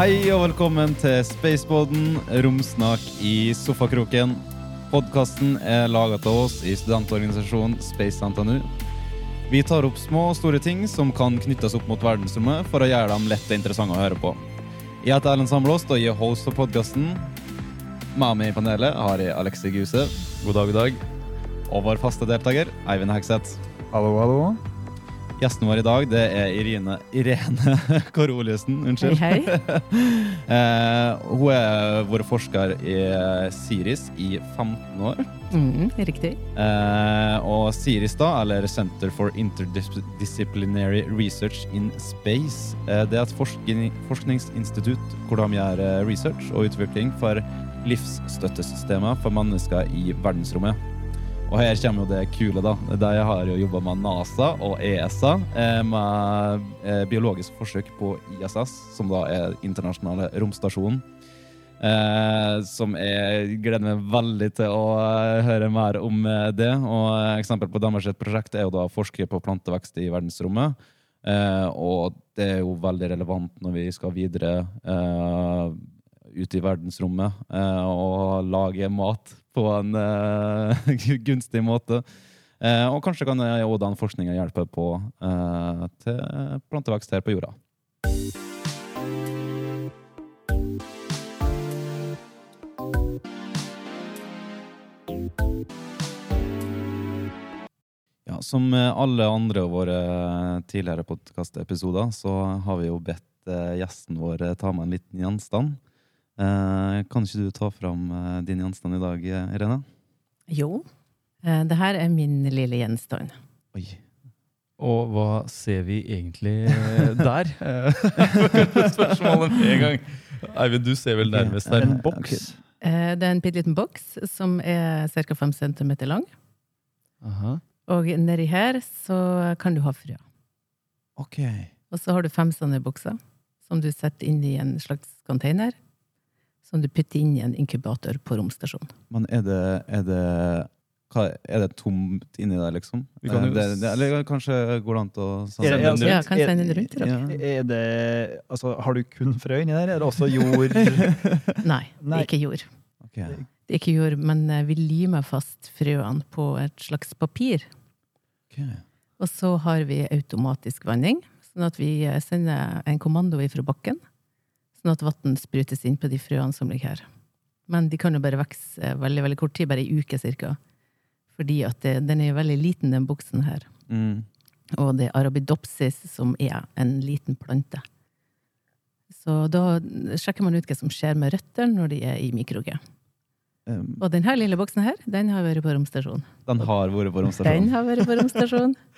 Hei og velkommen til Spaceboden, romsnak i sofakroken. Podkasten er laga av oss i studentorganisasjonen Space NTNU. Vi tar opp små og store ting som kan knyttes opp mot verdensrommet, for å gjøre dem lett og interessante å høre på. Jeg heter Erlend Samlåst og jeg er host for podkasten. Med meg i panelet har jeg Alexi Guse. God dag, god dag. Og vår faste deltaker, Eivind Hegseth. Hallo, hallo. Gjesten vår i dag det er Irine, Irene Koroliussen. Unnskyld. Hei, hei. Eh, hun er vært forsker i Siris i 15 år. Mm, riktig. Eh, og Siris, da, eller Center for Interdisciplinary Research in Space, eh, det er et forskning, forskningsinstitutt hvor de gjør eh, research og utvikling for livsstøttesystemer for mennesker i verdensrommet. Og her kommer jo det kule, da. Der jeg har jo jobba med NASA og ESA eh, med eh, biologisk forsøk på ISS, som da er internasjonale romstasjonen. Eh, som jeg gleder meg veldig til å eh, høre mer om det. Og eksempel på deres prosjekt er jo da forske på plantevekst i verdensrommet. Eh, og det er jo veldig relevant når vi skal videre eh, ut i verdensrommet og lage mat på en eh, gunstig måte. Eh, og kanskje kan også den forskninga hjelpe på eh, til plantevekst her på jorda. Ja, som alle andre av våre tidligere podkastepisoder, så har vi jo bedt gjesten vår ta med en liten gjenstand. Eh, kan ikke du ta fram eh, din gjenstand i dag, Irene? Jo, eh, det her er min lille gjenstand. Oi. Og hva ser vi egentlig eh, der? Spørsmålet med en gang. Eivind, du ser vel nærmest der. En boks. Eh, Det er en bitte liten boks som er ca. 5 cm lang. Aha. Og nedi her så kan du ha frø. Ok. Og så har du fem sånne bokser som du setter inn i en slags container. Som du putter inn i en inkubator på romstasjonen. Men er det, er det hva, Er det tomt inni der, liksom? Vi kan jo Eh, det, det, eller kanskje går det an å sende den altså, Ja, kan jeg sende den rundt til dere? Ja. Er det, altså, har du kun frø inni der? Er det også jord? Nei, det er ikke jord. Okay. Det er ikke jord, men eh, vi limer fast frøene på et slags papir. Okay. Og så har vi automatisk vanning, sånn at vi eh, sender en kommando fra bakken, sånn at vann sprutes inn på de frøene som ligger her. Men de kan jo bare vokse eh, veldig veldig kort tid, bare ei uke cirka. Fordi at det, den er jo veldig liten, den buksen her. Mm. Og det er arabidopsis, som er en liten plante. Så da sjekker man ut hva som skjer med røttene når de er i mikroge. Um, Og denne lille boksen her, den har vært på romstasjonen. den har vært på Den har vært på romstasjonen.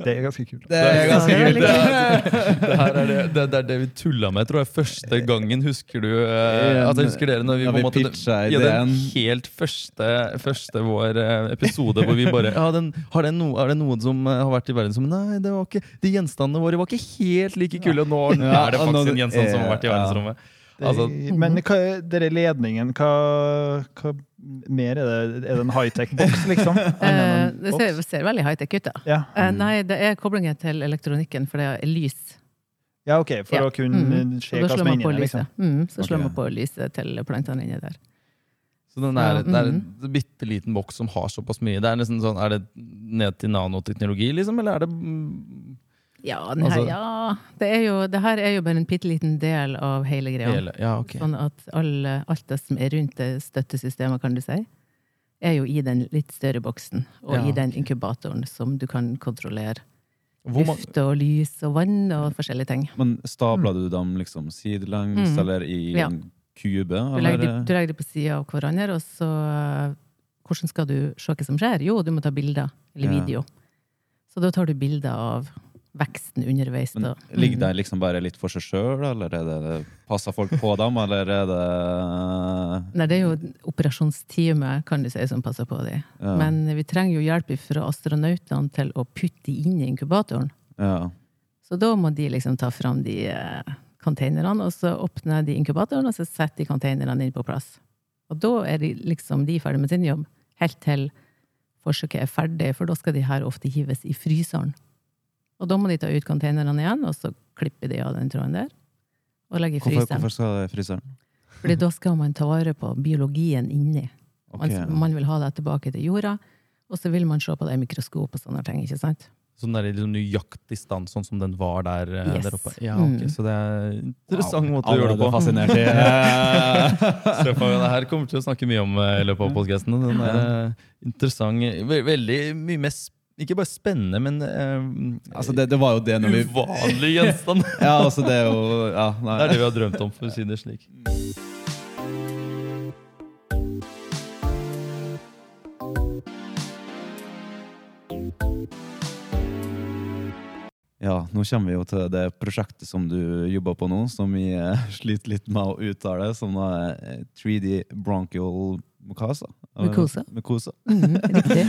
Det er ganske kult. Det er ganske kult. det er Det, er det, det, er det vi tulla med, tror jeg. Første gangen, husker du eh, jeg Husker dere når vi, på vi måte ja, den helt første, første vår eh, episode hvor vi bare ja, den, har det no, Er det noen som eh, har vært i verden som Nei, det var ikke, de gjenstandene våre var ikke helt like kule. Og nå er det faktisk en gjenstand som har vært i ja. verdensrommet. Altså, men hva, dere ledningen, hva, hva mer er det? Er det en high-tech-boks, liksom? Eh, det ser, ser veldig high-tech ut, da. Ja. Mm. nei, det er koblingen til elektronikken, for det er lys. ja, ok, for Ja. å kunne Mm. se hva som er inni der, liksom. Mm, så slår Ok. man på lyset til plantene inni der. Så den er, det er en bitte liten boks som har såpass mye. Det er nesten sånn, Er det ned til nanoteknologi, liksom? Eller er det mm, Ja, her, Altså- ja det, er jo, det her er jo bare en bitte liten del av hele greia. hele Ja, okay. Sånn at alle, alt det som er rundt det støttesystemet, kan du si, er jo i den litt større boksen. Og Ja, i den inkubatoren som du kan kontrollere. Mange, Luft og lys og vann og forskjellige ting. Men stabler du dem liksom sidelengs, Mm. eller i Ja. en kube? Du Eller? legger, de, du legger de på sida av hverandre, og så Hvordan skal du se hva som skjer? Jo, du må ta bilder. Eller video. Så da tar du bilder av veksten underveis. Men. Ligger Mm. de liksom bare litt for seg sjøl, eller er det, passer folk på dem, eller er det Nei, det er jo operasjonsteamet kan du si, som passer på dem. Ja. Men vi trenger jo hjelp fra astronautene til å putte dem inn i inkubatoren. Ja. Så da må de liksom ta fram de eh, containerne, og så åpner de inkubatoren, og så setter de containerne inn på plass. Og da er de liksom de ferdig med sin jobb, helt til forsøket er ferdig, for da skal de her ofte hives i fryseren. Og da må de ta ut containerne igjen, og så klipper de av den tråden der. og legge i fryseren. hvorfor skal det i fryseren? Fordi da skal man ta vare på biologien inni. Okay, Man, man vil ha det tilbake til jorda, og så vil man se på det i mikroskop og sånne ting. ikke sant? Så den er i liksom nøyaktig stand, sånn som den var der, eh, Yes. der oppe? Ja, ok, Mm. Så det er en interessant måte å gjøre det på. fascinert i det her kommer vi til å snakke mye om eh, i løpet av podkasten. Den er interessant. Veldig mye mer Ikke bare spennende, men eh, Altså, det, det var jo det når vi uvanlig gjenstand. Ja, altså, det er jo Ja, nei. Det er det vi har drømt om, for å si det slik. Ja, nå kommer vi jo til det prosjektet som du jobber på nå, som vi eh, sliter litt med å uttale, som er eh, 3D bronchial mucosa. Mukosa. Mukosa. Mhm, riktig.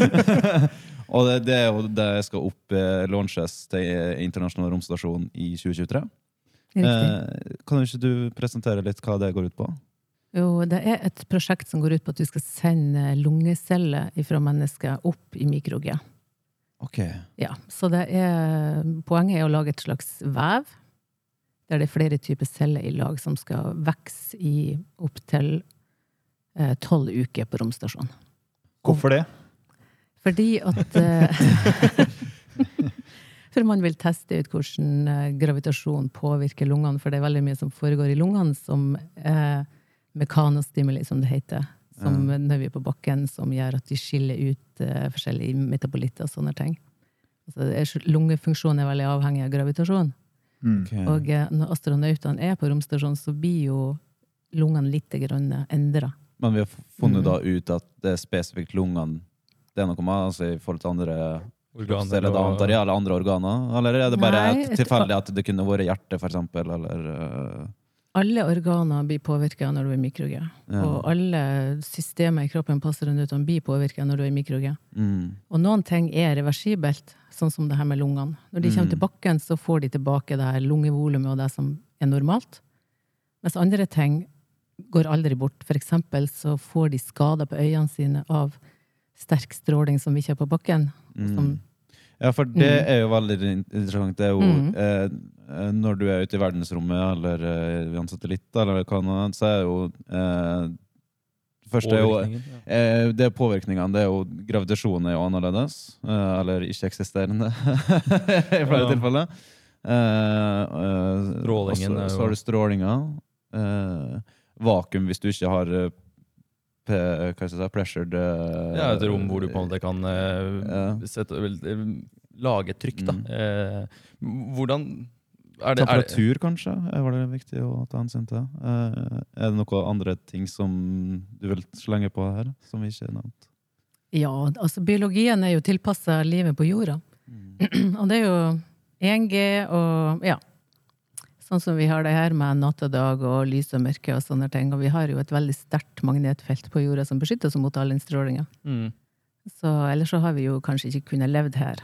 Og det, det er jo det skal opp eh, launches til eh, internasjonal romstasjon i 2023. riktig. Eh, kan ikke du presentere litt hva det går ut på? Jo, det er et prosjekt som går ut på at du skal sende lungeceller fra mennesker opp i mikroget. Ok. Ja, så det er, poenget er å lage et slags vev, der det er flere typer celler i lag som skal vokse i opptil tolv uker på romstasjonen. Hvorfor det? Fordi at eh, For man vil teste ut hvordan eh, gravitasjon påvirker lungene, for det er veldig mye som foregår i lungene som eh, mekanostimuli, som det heter. Som når vi er på bakken, som gjør at de skiller ut eh, forskjellige metabolitter og sånne ting. Altså, lungefunksjonen er veldig avhengig av gravitasjon. Okay. Og eh, når astronautene er på romstasjonen, så blir jo lungene litt endra. Men vi har funnet Mm. da ut at det er spesifikt lungene det er noe med, altså i forhold til andre Organer eller da og- antar ja, eller andre organer? Eller er det bare Nei, et tilfeldig at det kunne vært hjerte, for eksempel, eller eh, Alle organer blir påvirka når du er mikroge. Ja. Og alle systemer i kroppen passer rundt uten blir påvirka når du er mikroge. mm. Og noen ting er reversibelt, sånn som det her med lungene. Når de kommer Mm. til bakken, så får de tilbake det her lungevolumet og det som er normalt. Mens andre ting går aldri bort. For eksempel så får de skader på øynene sine av sterk stråling som ikke er på bakken. Som, Mm. Ja, for det Mm. er jo veldig interessant. Det er jo Mm. eh, Når du er ute i verdensrommet eller eh, en satellitt, eller hva nå så er jo eh, Først er jo eh, Det er påvirkningene. Det er jo Gravitasjonen er jo annerledes. Eh, eller ikke-eksisterende i flere Ja. tilfeller. Eh, eh, Strålingen jo- Så har du strålinga. Eh, vakuum hvis du ikke har eh, hva skal jeg si, pressured eh, Ja, et rom hvor du på en måte kan eh, Ja. sette, lage et trykk, da. Mm. Eh, hvordan er det, er det, Temperatur, kanskje, var det viktig å ta hensyn til. Eh, er det noen andre ting som du vil slenge på her, som vi ikke har nevnt? ja, altså biologien er jo tilpassa livet på jorda. Og det er jo 1G og ja. Sånn som vi har det her med natt og dag og lys og mørke og sånne ting. Og vi har jo et veldig sterkt magnetfelt på jorda som beskytter oss mot all innstrålinga. mm. Så ellers så har vi jo kanskje ikke kunnet levd her.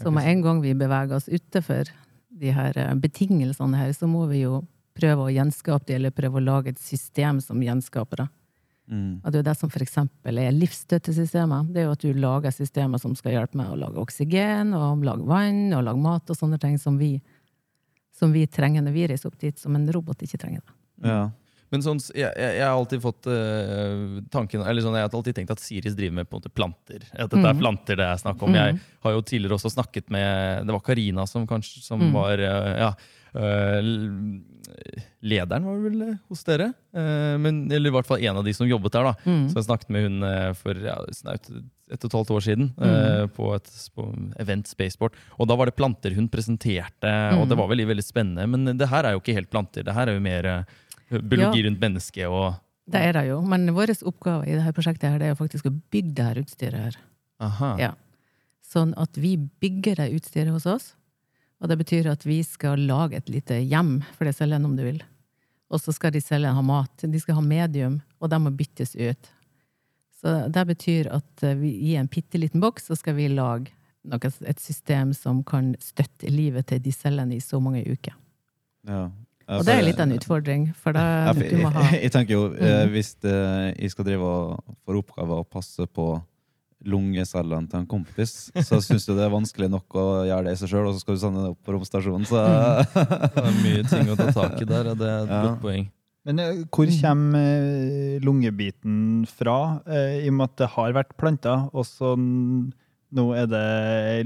Så med en gang vi beveger oss utenfor de her eh, betingelsene her, så må vi jo prøve å gjenskape det, eller prøve å lage et system som gjenskaper det. Mm. Og det er det som eksempel er livsstøttesystemet. Det er jo at du lager systemer som skal hjelpe med å lage oksygen, og lage vann, og lage mat og sånne ting som vi, som vi trenger når vi reiser opp dit, som en robot ikke trenger. det. Ja. Men sånn, jeg, jeg, jeg har alltid fått uh, tanken Eller sånn, jeg har alltid tenkt at Siris driver med på en måte planter. At dette er Mhm. planter det er snakk om. Jeg har jo tidligere også snakket med Det var Karina som kanskje som Mm. var uh, ja, uh, Lederen var vel hos dere? Eh, men, eller i hvert fall en av de som jobbet der. da Mm. Så jeg snakket med hun for ja, snaut ett og et halvt år siden mm. uh, på et på event Spaceport. Og da var det planter hun presenterte, og det Mm. var veldig veldig spennende. Men det her er jo ikke helt planter. Det her er jo mer uh, biologi Ja. rundt mennesket og Det er det jo, men vår oppgave i dette prosjektet her, det er jo faktisk å bygge det her utstyret her. Aha. Ja. Sånn at vi bygger det utstyret hos oss. Og det betyr at vi skal lage et lite hjem for det cellene, om du vil. Og så skal de cellene ha mat. De skal ha medium, og de må byttes ut. Så det betyr at eh, vi, i en bitte liten boks så skal vi lage noe, et system som kan støtte livet til de cellene i så mange uker. Ja. Og det er litt av en utfordring, for Ja, det, for du må ha jeg, jeg tenker jo, eh, Mm. hvis det, jeg skal drive og får oppgaver å passe på lungecellene til en kompis, så syns du det er vanskelig nok å gjøre det i seg sjøl, og så skal du sende det opp på romstasjonen, så Det er mye ting å ta tak i der, og det er et Ja. godt poeng. Men eh, hvor kommer eh, lungebiten fra? Eh, I og med at det har vært planter, og så nå er det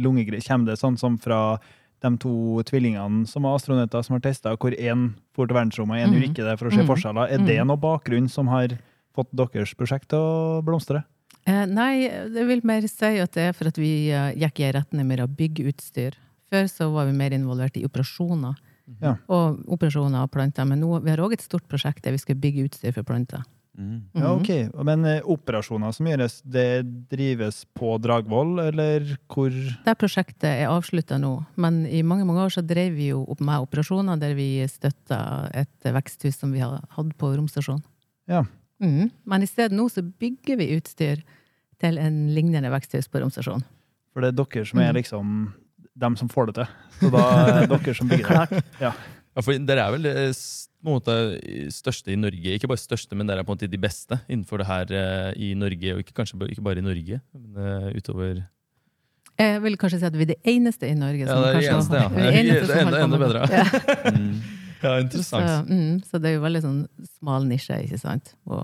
lungegreier. Kommer det sånn som fra de to tvillingene som var astronauter som har testa, hvor én for til verdensrommet og én Mhm. gjorde ikke det for å se Mhm. forskjeller? Er det Mhm. noe bakgrunn som har fått deres prosjekt til å blomstre? Eh, nei, det vil mer si at det er for at vi gikk i retning mer av byggeutstyr. Før så var vi mer involvert i operasjoner. Ja. Og operasjoner av planter. Men nå vi har òg et stort prosjekt der vi skal bygge utstyr for planter. mm. Ja, Mhm. ok. Men eh, operasjoner som gjøres, det drives på Dragvoll, eller hvor Det prosjektet er avslutta nå, men i mange mange år så drev vi jo opp med operasjoner der vi støtta et veksthus som vi har hatt på romstasjonen. Ja. Mm. Men i stedet nå så bygger vi utstyr til en lignende veksthus på romstasjonen. For det er dere som er liksom liksom dem som får det til. Så da er det dere som bygger det. Ja, for Dere er vel på en måte største i Norge. Ikke bare største, men dere er på en måte de beste innenfor det her eh, i Norge. Og ikke, kanskje ikke bare i Norge, men eh, utover Jeg vil kanskje si at vi er det eneste i Norge Ja, som det er det kanskje eneste, ja. Det er Enda- enda bedre. Ja. Mm. Ja, Så, mm, så det er jo veldig sånn smal nisje, ikke sant, å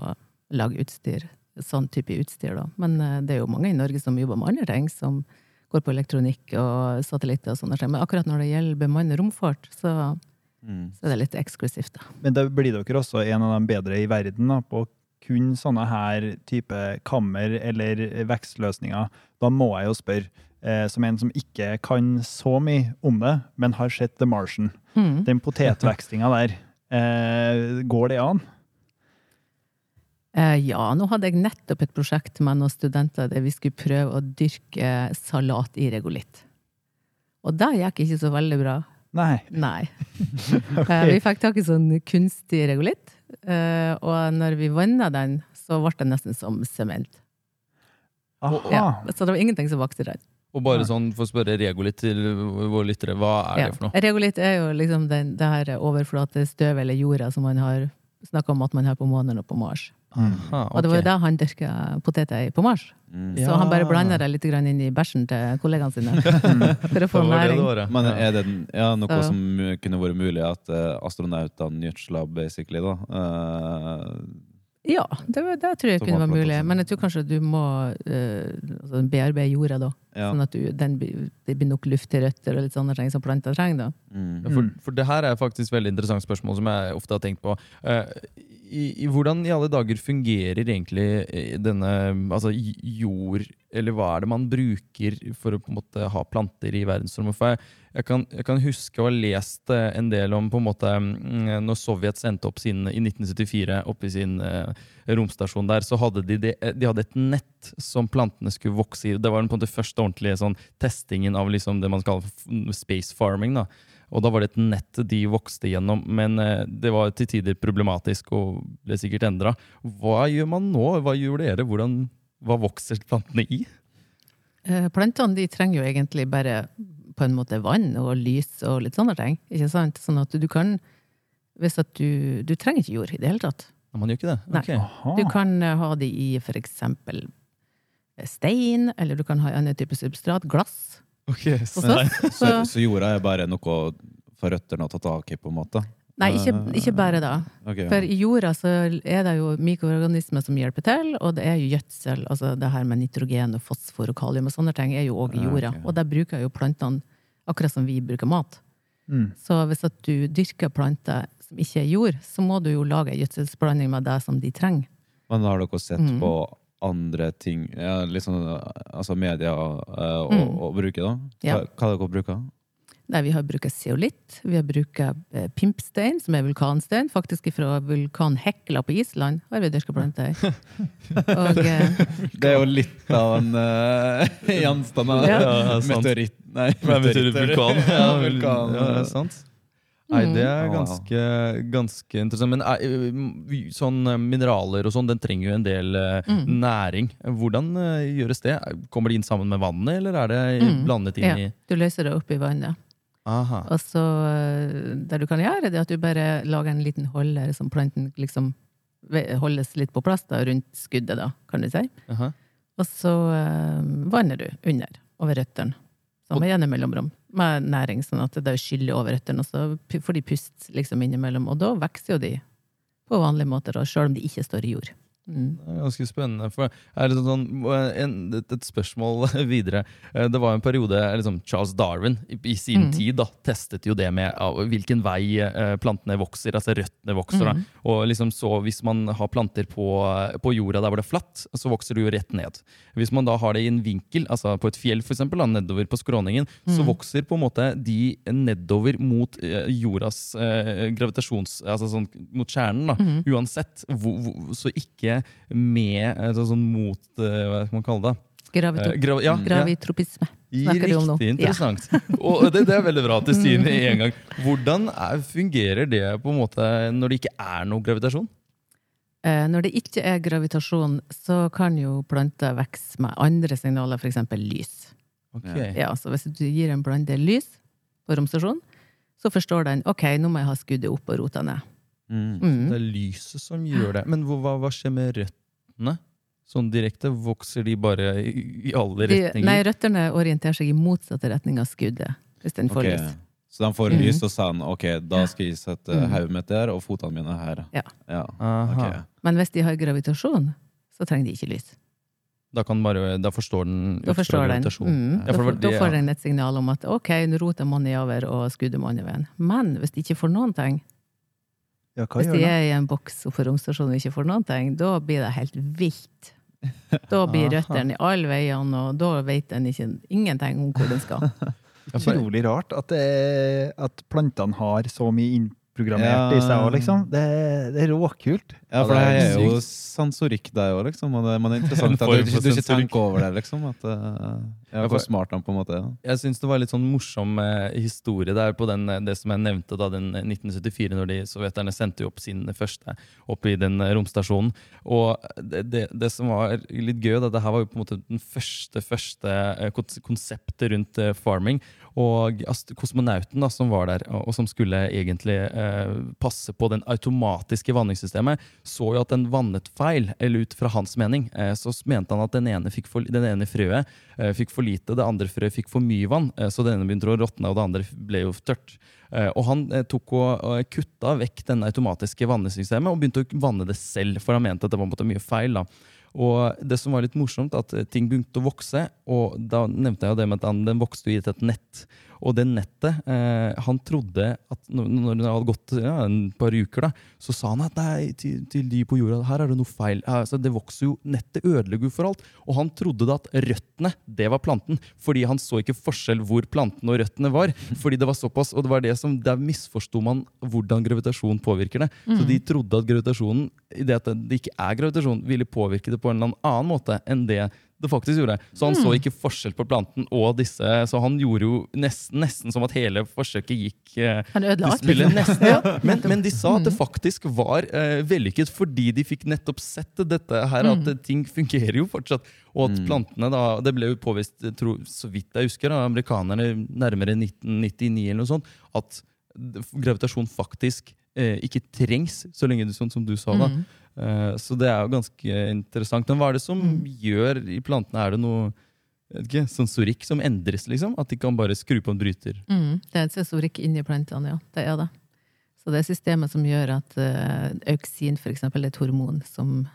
lage utstyr. Sånn type utstyr, da. Men eh, det er jo mange i Norge som jobber med andre ting, som går på elektronikk og satellitter og sånne ting. Men akkurat når det gjelder bemannet romfart, så, Mm. så er det litt eksklusivt, da. Men da blir dere også en av de bedre i verden da, på kun sånne her type kammer eller vekstløsninger. Da må jeg jo spørre, eh, som en som ikke kan så mye om det, men har sett The Martian, Mm. den potetvekstinga der, eh, går det an? Eh, ja, nå hadde jeg nettopp et prosjekt med noen studenter der vi skulle prøve å dyrke salat i regolitt. Og det gikk ikke så veldig bra. Nei. Nei. okay. Vi fikk tak i sånn kunstig regolitt, eh, og når vi vanna den, så ble det nesten som sement. Ja, så det var ingenting som vokste der. Og bare sånn for å spørre regolitt til våre lyttere, hva er det for noe? Regolitt er jo liksom den, det her overflatestøvet eller jorda som man har snakka om at man har på månen og på Mars. Aha, Og det var jo da han dyrka poteter på Mars. Mm. Så han bare Ja. blanda det litt inn i bæsjen til kollegaene sine. For å få næring. det det ja. Men er det ja, noe Så- som kunne vært mulig at uh, astronautene gjødsla, basically, da? Uh, Ja, det, det tror jeg kunne vært være mulig. Men jeg tror kanskje du må eh, altså bearbeide jorda da. ja. Sånn at du, den, det blir nok luft til røtter og litt sånne ting som planter trenger. da. Mm. Ja, For, for det her er faktisk et veldig interessant spørsmål som jeg ofte har tenkt på. Eh, i, Hvordan i alle dager fungerer egentlig eh, denne altså jord Eller hva er det man bruker for å på en måte ha planter i verdensrommet? For jeg, jeg, kan, jeg kan huske å ha lest eh, en del om på en måte mm, Når Sovjet sendte opp sin i 1974 opp i sin eh, romstasjon der, så hadde de, de, de hadde et nett som plantene skulle vokse i. Det var på en måte første ordentlige sånn, testingen av liksom det man kaller space farming. da. Og da var det et nett de vokste gjennom, men eh, det var til tider problematisk og ble sikkert endra. Hva gjør man nå? Hva gjør dere? Hvordan, hva vokser plantene i? Eh, Plantene de trenger jo egentlig bare på en måte vann og lys og litt sånne ting. ikke sant? Sånn at du kan hvis at du, du trenger ikke jord i det hele tatt. Ja, Man gjør ikke det? Nei. Du kan eh, ha det i for eksempel stein, eller du kan ha en annen type substrat. Glass. Ok, Hos så- Så, Så, så jorda er bare noe for røttene å ta tak i, på en måte? nei, ikke, ikke bare da. Ok. For i jorda så er det jo mikroorganismer som hjelper til, og det er jo gjødsel, altså det her med nitrogen og fosfor og kalium og sånne ting er jo òg i Ja, jorda. ok. Og der bruker jo plantene akkurat som vi bruker mat. Mm. Så hvis at du dyrker planter som ikke er jord, så må du jo lage en gjødselsblanding med det som de trenger. Men har dere sett Mm. på andre ting, ja, sånn, altså media, å, Mm. bruke, da? Ja. Hva, hva dere bruker Nei, vi har brukt zeolitt, vi har brukt eh, pimpstein, som er vulkanstein, faktisk fra vulkan Hekla på Island, har vi dyrka planter i. Eh, Det er jo litt av en uh, gjenstand. Ja. Ja. Meteoritt Nei, Men betyr det vulkan? Ja, vulkan. Ja, det er sant. Nei, det er Mm. ganske, ganske interessant. Men er, sånn eh, mineraler og sånn, den trenger jo en del eh, Mm. næring. Hvordan eh, gjøres det? Kommer det inn sammen med vannet, eller er det Mm. blandet inn ja, i du løser det opp i vannet. Aha. Og så eh, det du kan gjøre, det er at du bare lager en liten holder som planten liksom holdes litt på plass da, rundt skuddet, da, kan du si. Aha. Og så eh, vanner du under, over røttene. Samme gjennom mellomrom. Med næring, sånn at det skyller over røttene, og så får de pust liksom innimellom. Og da vokser jo de på vanlige måter, sjøl om de ikke står i jord. Mm. Det er ganske spennende. For er sånn, en, et, spørsmål videre. Eh, Det var en periode liksom Charles Darwin i, i sin Mm. tid da, testet jo det med av hvilken vei eh, plantene vokser, altså røttene vokser. Mhm. Og liksom så Hvis man har planter på, på jorda der hvor det er flatt, så vokser det jo rett ned. Hvis man da har det i en vinkel, altså på et fjell for eksempel, da, nedover på skråningen, så Mhm. vokser på en måte de nedover mot eh, jordas eh, gravitasjons... Altså sånn mot kjernen, da. Mhm. Uansett. Hvor, hvor, så ikke med altså, så, sånn mot eh, Hva skal man kalle det? Gravito Eh, gra ja, gravitropisme. Riktig Ja. interessant. Og det, det er veldig bra at du sier det en gang. Hvordan er, fungerer det på en måte når det ikke er noe gravitasjon? Eh, Når det ikke er gravitasjon, så kan jo planter vokse med andre signaler, f.eks. lys. Okay. Ja, så hvis du gir en plante lys på romstasjonen, så forstår den ok, nå må jeg ha skuddet opp og rota ned. Mm. Mm. Det er lyset som gjør det. Men hva, hva skjer med røttene? Sånn direkte? Vokser de bare i, i alle De, retninger? nei, røttene orienterer seg i motsatt retning av skuddet, hvis den får okay. lys. Så de får Mhm. lys og sier Ok, da skal jeg sette Mhm. hodet mitt der, og fotene mine her. Ja. ja. Okay. Men hvis de har gravitasjon, så trenger de ikke lys. Da, kan bare, da forstår den Da forstår den. Mm. Ja, Da, for det får- da får den et signal om at ok, nå roter er over, og skuddet må i veien. Men hvis de ikke får noen ting, Ja, hvis de er i en boks oppe på romstasjonen og ikke får noen ting, da blir det helt vilt. Da blir røttene i alle veiene, og da vet en ikke ingenting om hvor den skal. Utrolig rart at, det at plantene har så mye innprogrammert Ja. i seg. Og liksom. det, det er råkult. Ja, for det er jo sansorikk, deg òg, liksom. Og det, men det er interessant at du, du ikke tenker over det, liksom. At, uh, ja, Ja, hvor smart han på en måte er. Jeg syns det var litt sånn morsom eh, historie der på den, eh, det som jeg nevnte da, den eh, 1974, når de sovjeterne sendte opp sin første opp i den eh, romstasjonen. Og det, det, det som var litt gøy, da, det her var jo på en måte den første, første eh, konseptet rundt eh, farming. Og kosmonauten da, som var der, og, som skulle egentlig eh, passe på den automatiske vanningssystemet, så jo at den vannet feil, eller ut fra hans mening. Eh, så mente han at den ene, for, den ene frøet eh, fikk for lite, det andre frøet fikk for mye vann, eh, så det ene begynte å råtne, og det andre ble jo tørt. Eh, og han eh, tok og, og kutta vekk den automatiske vannesystemet og begynte å vanne det selv, for han mente at det var mye feil. da. Og det som var litt morsomt, at ting begynte å vokse, og da nevnte jeg jo det med at han, den vokste i et nett. Og det nettet, eh, han trodde at når, det hadde gått ja, en par uker, da, så sa han at nei, til, til de på jorda, her er det noe feil. Altså, det vokser jo, nettet ødelegger jo for alt. Og han trodde da at røttene, det var planten. Fordi han så ikke forskjell hvor plantene og røttene var. Fordi det var såpass, og det var det som, der misforsto man hvordan gravitasjon påvirker det. Så de trodde at gravitasjonen, i det at det ikke er gravitasjon, ville påvirke det på en eller annen måte enn det det faktisk gjorde. Så han så ikke forskjell på planten og disse, så han gjorde jo nesten, nesten som at hele forsøket gikk eh, Han ødela alt. spillet. liksom. Nesten, ja. Men, men de sa at det faktisk var eh, vellykket fordi de fikk nettopp sett dette her, at Mm. ting fungerer jo fortsatt. Og at plantene da, Det ble jo påvist, tro, så vidt jeg husker, av amerikanerne nærmere 1999 eller noe sånt, at gravitasjon faktisk eh, ikke trengs, så lenge du, sånn som du sa. da. Mm. Eh, så det er jo ganske interessant. Men hva er det som Mm. gjør i plantene? Er det noe ikke, sensorikk som endres, liksom? At de kan bare skru på en bryter? Mm, det er en sensorikk inni plantene, ja. Det er det. Så det er systemet som gjør at uh, auksin, for eksempel, er et hormon som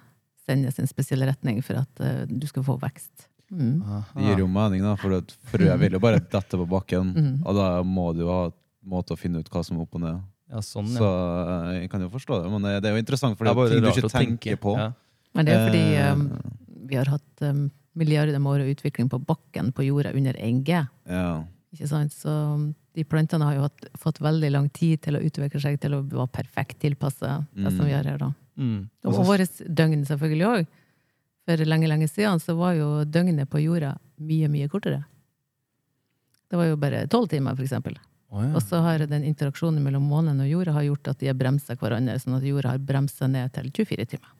sendes i en spesiell retning for at uh, du skal få vekst. Mm. Det gir jo mening, da, for frøet vil jo bare dette på bakken. Mm. Og da må du jo ha måte å finne ut hva som er opp og ned. Ja, sånn, Så ja. Så jeg kan jo forstå det, men det det er jo interessant, for Det er bare ting du ikke tenker på. Ja. Men det er fordi Eh, um, vi har hatt um, milliarder med år av utvikling på bakken på jorda under 1G. ja. Ikke sant? Så um, de plantene har jo hatt, fått veldig lang tid til å utvikle seg til å være perfekt tilpassa det som Mm. vi gjør her. da. Mm. Og, og vårt døgn selvfølgelig òg. For lenge, lenge siden så var jo døgnet på jorda mye, mye kortere. Det var jo bare tolv timer, for eksempel. Å, ja. Og så har den interaksjonen mellom månen og jorda har gjort at de har bremsa hverandre, sånn at jorda har bremsa ned til 24 timer.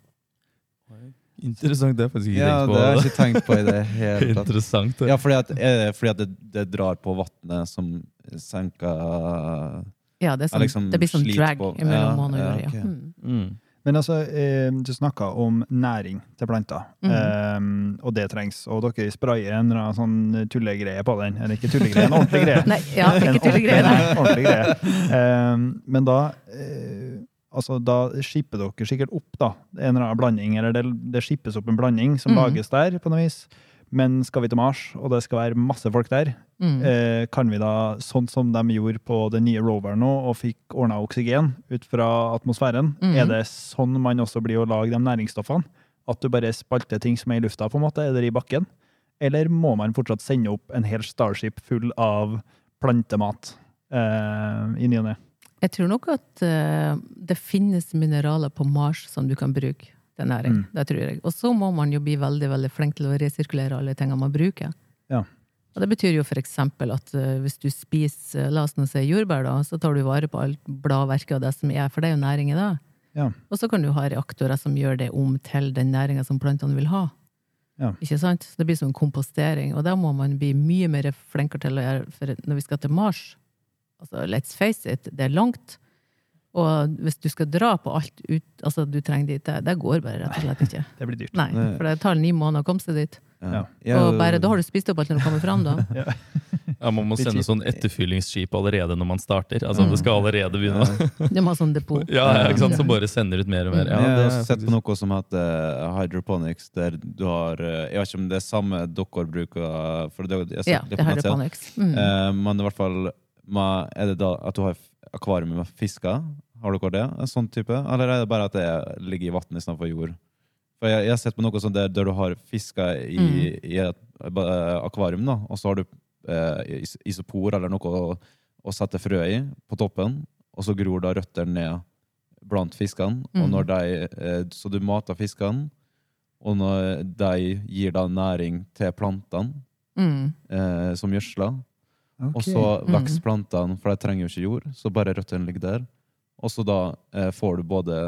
Interessant, det har jeg faktisk ikke ja, tenkt på. det har jeg ikke tenkt på i det hele tatt. Interessant. Ja, fordi at, det fordi at det, det drar på vannet som senker Ja, det, er sånn, liksom det blir sånn drag på- mellom Ja, månen og ja, jorda. Ja. ok. Mm. Men altså, eh, du snakka om næring til planter, mm. eh, og det trengs. Og dere sprayer en eller annen sånn tullegreie på den. Eller ikke tullegreie, en ordentlig greie. Nei, ja, En ikke tullegreier. ordentlig- nei. ordentlig greie. Eh, men da eh, Altså, da skipper dere sikkert opp da, en eller annen blanding, eller det, det skippes opp en blanding som mm. lages der, på noe vis. Men skal vi til Mars, og det skal være masse folk der, Mm. eh, kan vi da, sånn som de gjorde på den nye roveren nå, og fikk ordna oksygen ut fra atmosfæren, mm. er det sånn man også blir å lage de næringsstoffene? At du bare spalter ting som er i lufta, på en måte, eller i bakken? Eller må man fortsatt sende opp en hel Starship full av plantemat eh, i ny og ne? Jeg tror nok at uh, det finnes mineraler på Mars som du kan bruke til næring. Mm. Det tror jeg. Og så må man jo bli veldig veldig flink til å resirkulere alle tingene man bruker. Ja. Og det betyr jo eksempel at eh, hvis du spiser, la oss nå si jordbær, da, så tar du vare på alt bladverket og det som er, for det er jo næring i det. Ja. Og så kan du ha reaktorer som gjør det om til den næringa som plantene vil ha. Ja. Ikke sant? Så det blir som en kompostering, og da må man bli mye mer flinkere til å gjøre for når vi skal til Mars. Altså, let's face it, det er langt. Og hvis du skal dra på alt ut, altså du trenger dit, det, det går bare rett og slett ikke. Det blir dyrt. Nei, for det tar ni måneder å komme seg dit. Ja. Og bare da har du spist opp alt når du kommer fram, da. Ja, Man må sende sånn etterfyllingsskip allerede når man starter. Altså Det skal allerede begynne. Det må ha sånn depot. Ja, ja, ikke sant? Så bare sender ut mer og mer. Ja, jeg det har er sett på noe som heter eh, hydroponics, der du har eh, Jeg vet ikke om det er samme dere bruker for det, jeg Ja, det er hydroponics. Mm. Eh, men i hvert fall Er det da at du har akvarium med fisker? Har dere det? En sånn type? Eller er det bare at det ligger i vann istedenfor jord? For jeg, jeg har sett på noe sånt der, der du har fiska i, Mm. i et akvarium, da, og så har du eh, isopor eller noe å, å sette frø i på toppen, og så gror da røtter ned blant fiskene. Og Mm. når de, eh, så du mater fiskene, og når de gir da næring til plantene Mm. eh, som gjødsler, og Ok. så Mm. vokser plantene, for de trenger jo ikke jord, så bare røttene ligger der. Og så da eh, får du både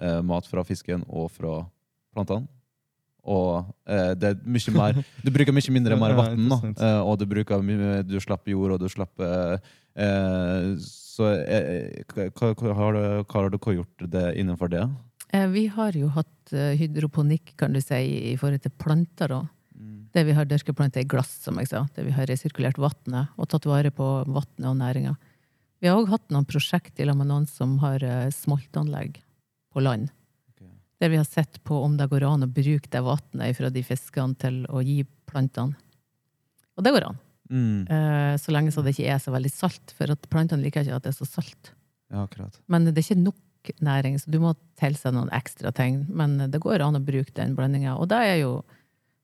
eh, mat fra fisken og fra plantene. Og eh, det er mye mer Du bruker mye mindre mer vann, Eh, og du bruker Du slipper jord, og du slipper eh, Så eh, hva, har du, hva har dere gjort det innenfor det? Eh, Vi har jo hatt eh, hydroponikk, kan du si, i forhold til planter. da. Det vi har dyrket planter i glass, som jeg sa. Det vi har resirkulert vannet og tatt vare på vannet og næringa. Vi har òg hatt noen prosjekt med noen som har eh, smoltanlegg på land. Der vi har sett på om det går an å bruke det vannet fra de fiskene til å gi plantene. Og det går an. Mm. Eh, Så lenge så det ikke er så veldig salt, for at plantene liker ikke at det er så salt. Ja, akkurat. Men det er ikke nok næring, så du må tilse noen ekstra ting. Men det går an å bruke den blandinga. Og det er jo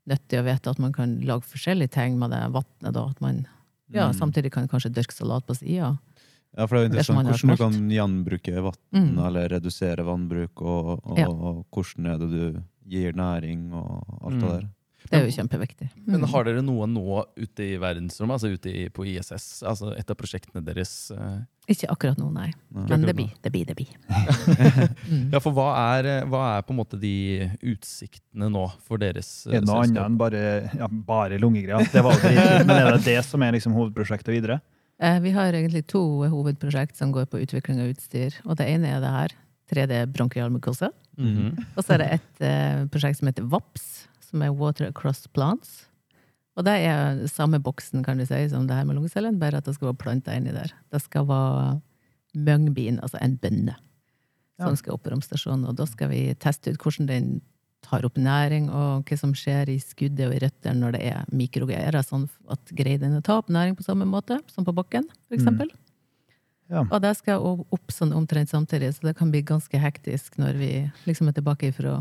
nyttig å vite at man kan lage forskjellige ting med det vannet. da, At man ja, Mm. samtidig kan kanskje dyrke salat på sida. Ja, for det er jo interessant det hvordan du kan gjenbruke vann, Mm. eller redusere vannbruk, og, og, Ja. og hvordan er det du gir næring, og alt Mm. det der. Det er jo kjempeviktig. Men Mm. har dere noe nå ute i verdensrommet, altså ute i, på ISS? Altså et av prosjektene deres? Uh... Ikke akkurat nå, nei. Nei. Men det blir, det blir, det blir. Ja, for hva er, eh, hva er på en måte de utsiktene nå for deres uh, Er det noe annet enn bare, ja, bare lungegreier? Det var jo men er det det som er liksom hovedprosjektet videre? Eh, Vi har egentlig to hovedprosjekt som går på utvikling av utstyr. Og det ene er det her. 3D bronkialmykose. -hmm. Og så er det et eh, prosjekt som heter VAPS, som er Water Across Plants. Og det er samme boksen kan du si, som det her med lungecellen, bare at det skal være planter inni der. Det skal være møngbin, altså en bønne, som Ja. skal opp på romstasjonen. Og da skal vi teste ut hvordan den tar opp næring, og hva som skjer i skuddet og i røttene når det er mikrogreier. Er sånn at greier den å ta opp næring på samme måte som på bakken, for eksempel? Ja. Og det skal jeg opp sånn omtrent samtidig, så det kan bli ganske hektisk når vi liksom er tilbake fra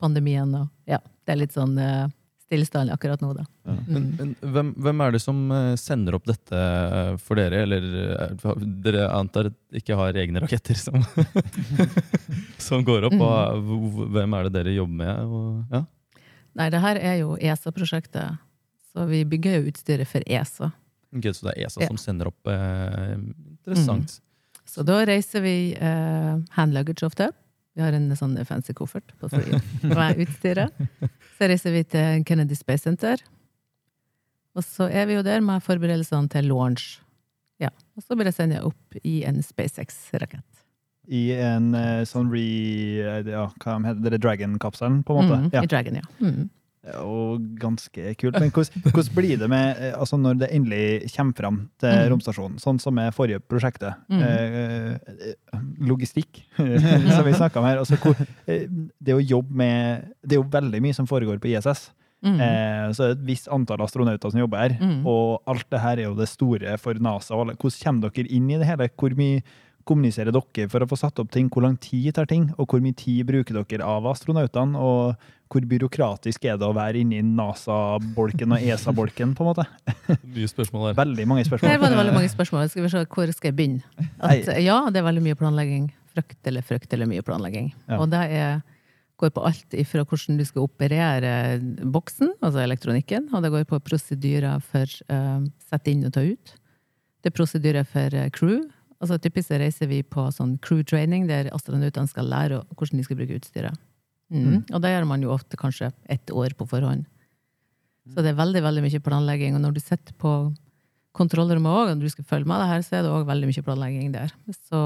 pandemien. Og ja, det er litt sånn uh, stillstand akkurat nå, da. Ja. Men, men hvem, hvem er det som eh, sender opp dette eh, for dere? Eller eh, dere antar ikke har egne raketter som, som går opp? Og hvem er det dere jobber med? Og, ja? Nei, det her er jo ESA-prosjektet, så vi bygger jo utstyret for ESA. Ok, så det er ESA Ja. som sender opp? Eh, interessant. Så da reiser vi eh, hand luggage ofte. Vi har en sånn fancy koffert på fly med utstyret. Så reiser vi til Kennedy Space Center. Og så er vi jo der med forberedelsene til launch. Ja, Og så blir det sendt opp i en SpaceX-rakett. i en eh, sånn re... Ja, hva heter det? Dragon-kapselen, på en måte. Mm, Ja. I Dragon, ja. Mm. Og ganske kult. Men hvordan, hvordan blir det med eh, altså når det endelig kommer fram til Mm. romstasjonen, sånn som med forrige prosjektet? Mm. Eh, eh, logistikk, som vi snakka om her. Altså, hvor, eh, det å jobbe med Det er jo veldig mye som foregår på ISS. Mm. Eh, så det er et visst antall astronauter som jobber her. Mm. Og alt det her er jo det store for NASA. og alle- Hvordan kommer dere inn i det hele? Hvor mye kommuniserer dere for å få satt opp ting? Hvor lang tid tar ting? Og hvor mye tid bruker dere av astronautene? Og hvor byråkratisk er det å være inni NASA-bolken og ESA-bolken? på en måte? Mye spørsmål der. Veldig mange spørsmål. Her var det veldig mange spørsmål. Skal vi se, hvor skal jeg begynne? At, ja, det er veldig mye planlegging. Fryktelig, fryktelig mye planlegging. Ja. Og det er, går på alt ifra hvordan du skal operere boksen, altså elektronikken, og det går på prosedyrer for uh, sette inn og ta ut. Det er prosedyrer for uh, crew. Altså Typisk reiser vi på sånn crew training, der astronautene skal lære hvordan de skal bruke utstyret. Mm. Mm. Og det gjør man jo ofte kanskje ett år på forhånd. Så det er veldig veldig mye planlegging. Og når du sitter på kontrollrommet òg, og du skal følge med det her, så er det òg veldig mye planlegging der. Så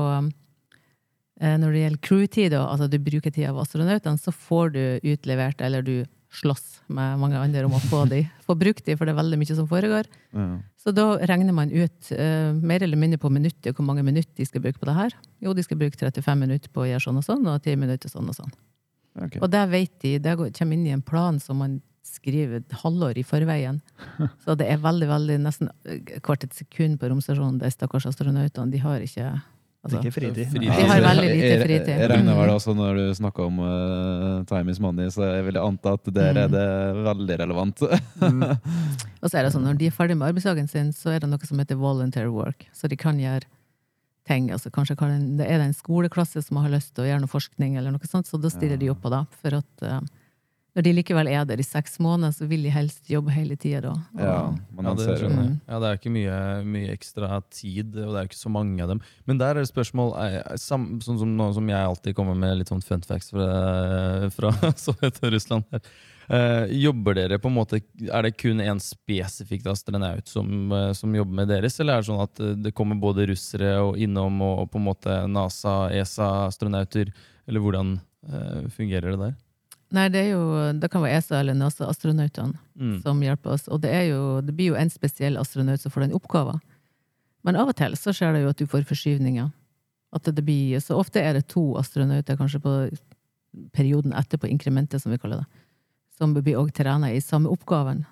eh, når det gjelder crewtid, altså du bruker tida av astronautene, så får du utlevert, eller du slåss med mange andre om å få de, få brukt de, for det er veldig mye som foregår. Ja. Så da regner man ut eh, mer eller mindre på minuttet hvor mange minutter de skal bruke på det her. Jo, de skal bruke 35 minutter på å gjøre sånn og sånn, og 10 minutter sånn og sånn. Ok. Og det vet de, det kommer inn i en plan som man skriver et halvår i forveien. Så det er veldig, veldig nesten eh, hvert et sekund på romstasjonen. De stakkars astronautene, de har ikke Det altså, er ikke fritid. Fritid. De har veldig lite Jeg- fritid. Jeg, jeg regner vel Mm. også når du snakker om uh, time is money, så jeg vil anta at der er Mm. det veldig relevant. Og så er det sånn, når de er ferdig med arbeidsdagen sin, så er det noe som heter volunteer work. Så de kan gjøre ting. altså Kanskje kan en, det er det en skoleklasse som har lyst til å gjøre noe forskning, eller noe sånt, så da stiller de opp på det. For at eh, når de likevel er der i seks måneder, så vil de helst jobbe hele tida da. Og, ja, man Ja, det Mm. Ja, det er ikke mye, mye ekstra tid, og det er ikke så mange av dem. Men der er det spørsmål sam- Sånn som nå som jeg alltid kommer med litt sånn fun facts fra, fra Sovjet og Russland. her. Eh, jobber dere på en måte Er det kun en spesifikk astronaut som, uh, som jobber med deres, eller er det sånn at eh, det kommer både russere og innom og, og på en måte NASA, ESA-astronauter? Eller hvordan uh, fungerer det der? Nei, det er jo Det kan være ESA eller NASA-astronautene Mm. som hjelper oss. Og det, jo, det blir jo en spesiell astronaut som får den oppgaven. Men av og til så skjer det jo at du får forskyvninger. At det blir, så ofte er det to astronauter kanskje på perioden etterpå, inkrementet som vi kaller det, som blir òg trena i samme oppgaven.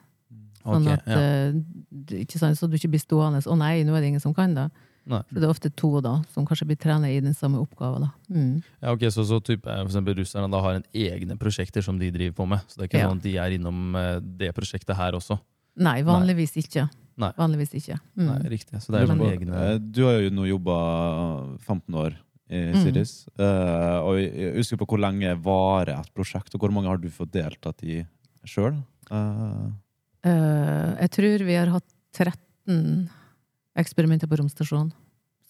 Sånn okay, at ja. eh, ikke sant, så du ikke blir stående 'Å nei, nå er det ingen som kan det'. Nei. Så det er ofte to da, som kanskje blir trena i den samme oppgaven. Da. Mm. Ja, ok, Så, så type, eh, for eksempel russerne da har en egne prosjekter som de driver på med? Så det er ikke Ja. sånn at de er innom eh, det prosjektet her også? Nei, vanligvis ikke. Nei. Vanligvis ikke. Mm. Nei, riktig. Så det er Men- sånn egne Eh, Du har jo nå jobba 15 år i Mm. Siris. eh, og jeg husker på hvor lenge varer et prosjekt, og hvor mange har du fått deltatt i sjøl? Eh, jeg tror vi har hatt 13 eksperimenter på romstasjonen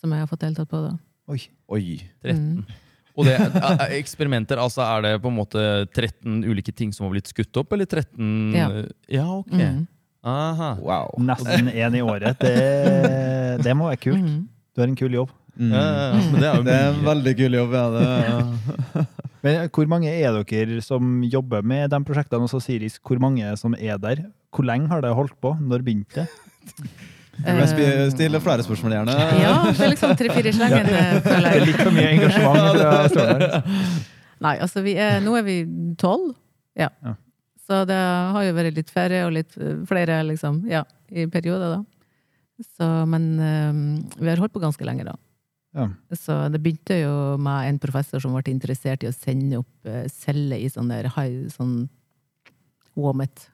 som jeg har fått deltatt på. da. Oi. oi. 13. Mm. Og det er er eksperimenter, altså er det på en måte 13 ulike ting som har blitt skutt opp, eller 13 Ja. Ja, ok. Mm. Aha. Wow. Nesten én i året. Det, det må være kult. Mm. Du har en kul jobb. Mm. Ja, ja, ja, det er jo Det er en veldig kul jobb. Ja, det. Men hvor mange er dere som jobber med de prosjektene? Og så Siris, hvor mange som er der? Hvor lenge har det holdt på? Når begynte det? jeg spi- Stille flere spørsmål, gjerne. Ja, det er liksom tre-fire slenger, eh, Det er litt for mye engasjement. Nei, altså vi er, nå er vi tolv. Ja. Ja. Så det har jo vært litt færre og litt eh, flere, liksom, ja, i perioder, da. Så, men um, vi har holdt på ganske lenge, da. Ja. Så det begynte jo med en professor som ble interessert i å sende opp eh, celler i sånn der high, sånn Womet.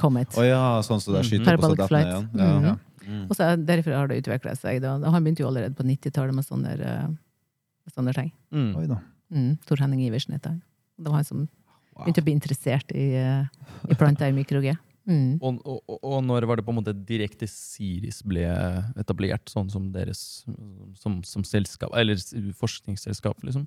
Comet. Å ja, sånn som det skyter mm. på seg flight. igjen. Ja. Mhm. Mm. Og så Derfor har det utvikla seg. Da. Han begynte jo allerede på 90-tallet med sånne, eh, med sånne ting. Mm. Oi da. Mm, Tor Henning Iversen heter han. Det var han som Wow. begynte å bli interessert i, eh, i planter i mikroG. Mm. Og, og, og- når var det på en måte direkte Siris ble etablert, sånn som deres som, som selskap, eller forskningsselskap, liksom?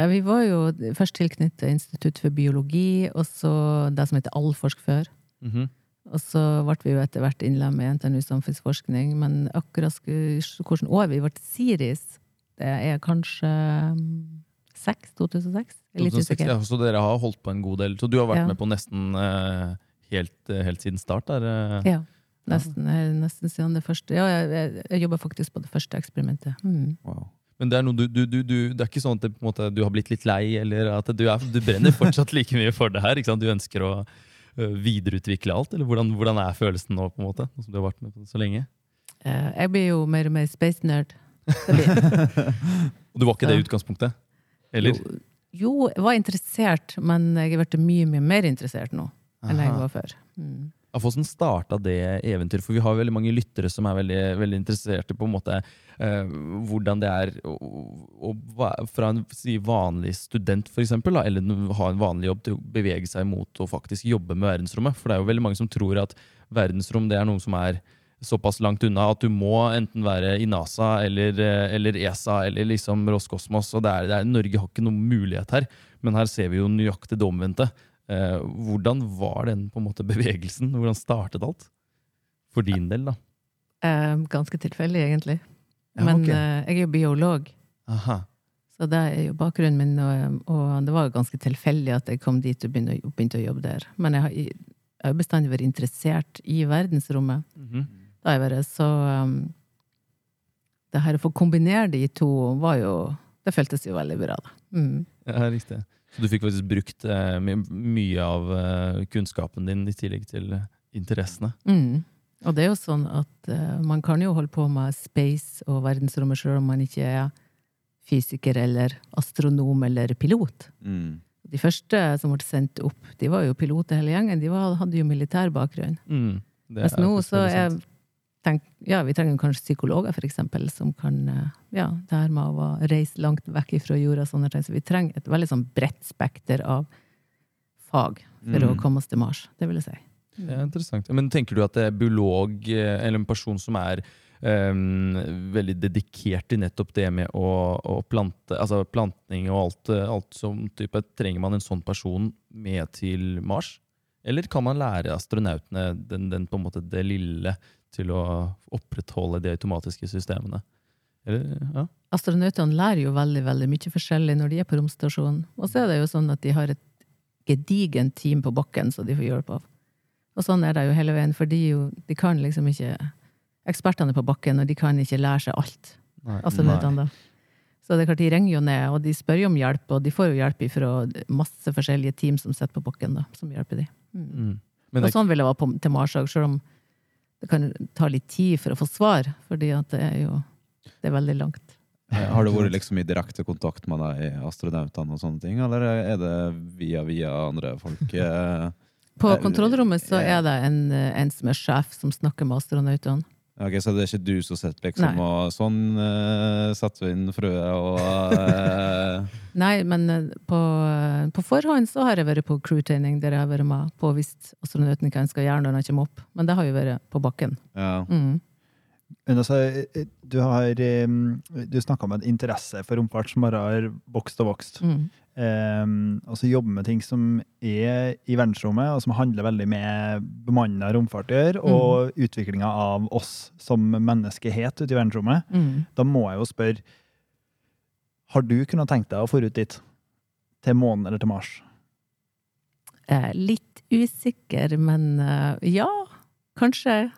Ja, vi var jo først tilknyttet Institutt for biologi, og så det som heter Allforsk før. Mhm. Og så ble vi jo etter hvert innlemmet i NTNU samfunnsforskning, men akkurat hvilket år vi ble Siris, Det er kanskje mm, 2006? Jeg er litt 2006, ja, så dere har holdt på en god del. Så du har vært Ja. med på nesten eh, helt, eh, helt siden start? Der, eh. Ja. Nesten, eh, nesten siden det første. Ja, jeg, jeg, jeg jobba faktisk på det første eksperimentet. Mm. Wow. Men det er, noe du, du, du, du, det er ikke sånn at det, på en måte, du har blitt litt lei, eller at du, er, du brenner fortsatt like mye for det her? Ikke sant? Du ønsker å videreutvikle alt, eller hvordan, hvordan er følelsen nå, på en måte? Som du har vært med på det så lenge? Eh, jeg blir jo mer og mer space nerd. Og du var ikke det i utgangspunktet? Eller? Jo, jo, jeg var interessert, men jeg er blitt mye, mye mer interessert nå enn jeg var før. Mm. Hvordan starta det eventyret? For vi har veldig mange lyttere som er veldig, veldig interesserte på en måte eh, hvordan det er å, å, fra en si, vanlig student, for eksempel, da, eller ha en vanlig jobb, til å bevege seg mot å faktisk jobbe med verdensrommet. For det er jo veldig mange som tror at verdensrom det er noe som er såpass langt unna at du må enten være i NASA eller, eh, eller ESA eller liksom Roskosmos. og det er, det er, Norge har ikke noen mulighet her, men her ser vi jo nøyaktig det omvendte. Eh, hvordan var den på en måte bevegelsen? Hvordan startet alt? For din del, da. Eh, ganske tilfeldig, egentlig. Ja, Men okay. eh, jeg er jo biolog, Aha. så det er jo bakgrunnen min. Og, og det var jo ganske tilfeldig at jeg kom dit og begynte, å- begynte å jobbe der. Men jeg har, jeg har bestandig vært interessert i verdensrommet. Mhm. Da har jeg vært så um, Det her å få kombinere de to var jo Det føltes jo veldig bra, da. Mm. Ja, riktig. Så du fikk faktisk brukt eh, my mye av eh, kunnskapen din i tillegg til interessene? Mm. Og det er jo sånn at eh, man kan jo holde på med space og verdensrommet selv om man ikke er fysiker eller astronom eller pilot. Mm. De første som ble sendt opp, de var jo piloter hele gjengen. De var, hadde jo militær bakgrunn. Mm. Mens nå så er sant. Tenk, ja, vi trenger kanskje psykologer, for eksempel, som kan eh, ja, det her med å reise langt vekk fra jorda sånne ting. Så vi trenger et veldig sånn bredt spekter av fag for å Mm. komme oss til Mars. Det vil jeg si. Det er interessant. Men tenker du at det er biolog, eh, eller en person som er um, veldig dedikert til nettopp det med å, å plante, altså plantning og alt, eh, alt som type, trenger man en sånn person med til Mars? Eller kan man lære astronautene den, den på en måte det lille til å opprettholde de automatiske systemene? Eller, ja? Astronautene lærer jo veldig veldig mye forskjellig når de er på romstasjonen. Og så er det jo sånn at de har et gedigent team på bakken som de får hjelp av. Og sånn er det jo hele veien, for de, jo, de kan liksom ikke Ekspertene er på bakken, og de kan ikke lære seg alt. Nei. astronautene da. Så det er klart, de ringer jo ned, og de spør jo om hjelp, og de får jo hjelp fra masse forskjellige team som sitter på bakken, da, som hjelper de. Mm. Mm. Og sånn vil det være på, til Mars òg, selv om det kan ta litt tid for å få svar, fordi at det er jo det er veldig langt. Eh, Har du vært liksom i direkte kontakt med deg, astronautene og sånne ting, eller er det via via andre folk? eh? På Eh, kontrollrommet så er det en, en som er sjef, som snakker med astronautene. Ok, Så det er ikke du som sitter liksom Nei. og sånn uh, setter vi inn frøet og uh... Nei, men eh, på, på forhånd så har jeg vært på crewtraining, der jeg har vært med på hvis astronauten hva han skal gjøre når han kommer opp. Men det har jo vært på bakken. Ja. Mm. Men altså, eh, du har eh, Du snakka om en interesse for romfart som bare har vokst og vokst. Mm. Eh, altså jobbe med ting som er i verdensrommet, og som handler veldig med bemanna romfart og mm. og utviklinga av oss som menneskehet ute i verdensrommet. Mm. Da må jeg jo spørre Har du kunnet tenkt deg å få ut dit? Til månen eller til Mars? Eh, litt usikker, men eh, ja, kanskje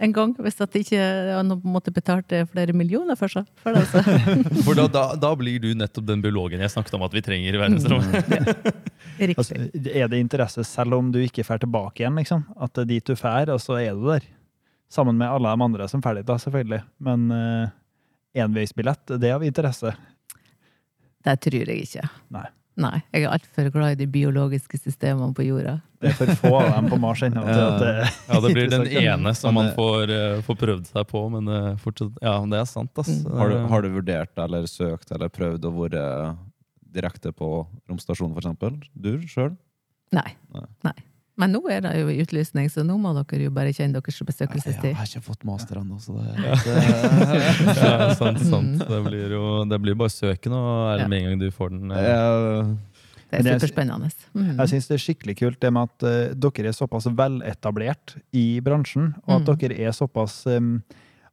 en gang. Hvis at ikke han på en måte betalte flere millioner for seg. For det, altså. for da, da, da blir du nettopp den biologen jeg snakket om at vi trenger i verdensrommet. ja. Altså, er det interesse selv om du ikke drar tilbake igjen? liksom? At det er dit du drar, og så er du der? Sammen med alle de andre som drar dit, da, selvfølgelig. Men uh, enveisbillett, det er av interesse. Det tror jeg ikke. Nei. Nei, jeg er altfor glad i de biologiske systemene på jorda. Det er for få av dem på Mars ennå. Ja, det blir den ene som man får, eh, får prøvd seg på, men eh, fortsatt Ja, det er sant, ass. Mm. Har, du, har du vurdert eller søkt eller prøvd å være direkte på romstasjonen, eksempel? Du sjøl? Nei. Nei. Nei. Men nå er det jo utlysning, så nå må dere jo bare kjenne deres Jeg har ikke fått master ennå, så det, Ja. det ja, sant, sant. Mm. Det blir jo det blir bare søken, og er det med en gang du får den eh, Det er superspennende. Mm. Jeg syns det er skikkelig kult det med at uh, dere er såpass veletablert i bransjen, og at Mm. dere er såpass um,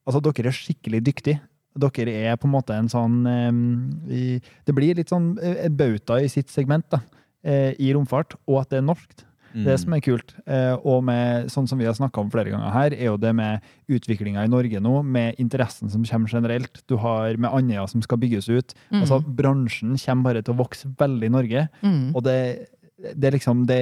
Altså, dere er skikkelig dyktige. Dere er på en måte en sånn um, i- Det blir litt sånn uh, bauta i sitt segment da, uh, i romfart, og at det er norskt. Mm. Det som er kult, eh, og med, sånn som vi har snakka om flere ganger her, er jo det med utviklinga i Norge nå, med interessen som kommer generelt. Du har med Andøya som skal bygges ut. Mm. Altså, bransjen kommer bare til å vokse veldig i Norge. Mm. Og det, det er liksom det,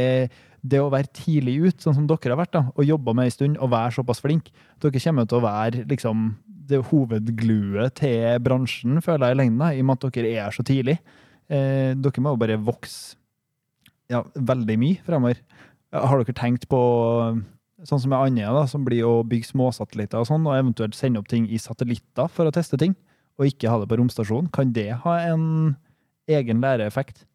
det å være tidlig ut, sånn som dere har vært, da, og jobba med en stund, og være såpass flink. Dere kommer til å være liksom det hovedgluet til bransjen, føler jeg, i lengden, i og med at dere er så tidlig. Eh, dere må jo bare vokse ja, veldig mye fremover. Har dere tenkt på sånn som med Andøya, da, som blir å bygge småsatellitter og sånn, og eventuelt sende opp ting i satellitter for å teste ting, og ikke ha det på romstasjonen? Kan det ha en egen læreeffekt?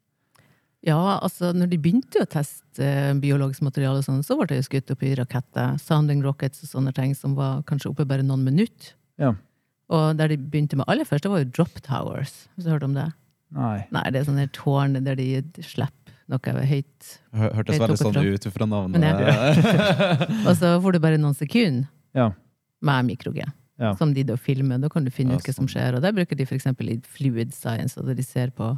Ja, altså når de begynte å teste eh, biologisk materiale, og sånn, så ble det skutt opp i raketter, sounding rockets og sånne ting, som var kanskje oppe bare noen minutter. Ja. Og der de begynte med aller først, det var jo drop towers. Hvis du hørte hørt om det? Nei. Nei, det er sånne tårn der de slipper noe høyt. Hø- Hørtes veldig sånn ut fra navnet. Ja. Og så får du bare noen sekunder Ja. med mikro-G, Ja. som de da filmer. Da kan du finne ut hva som sånn. skjer. Og der bruker de f.eks. i fluid science, og der de ser på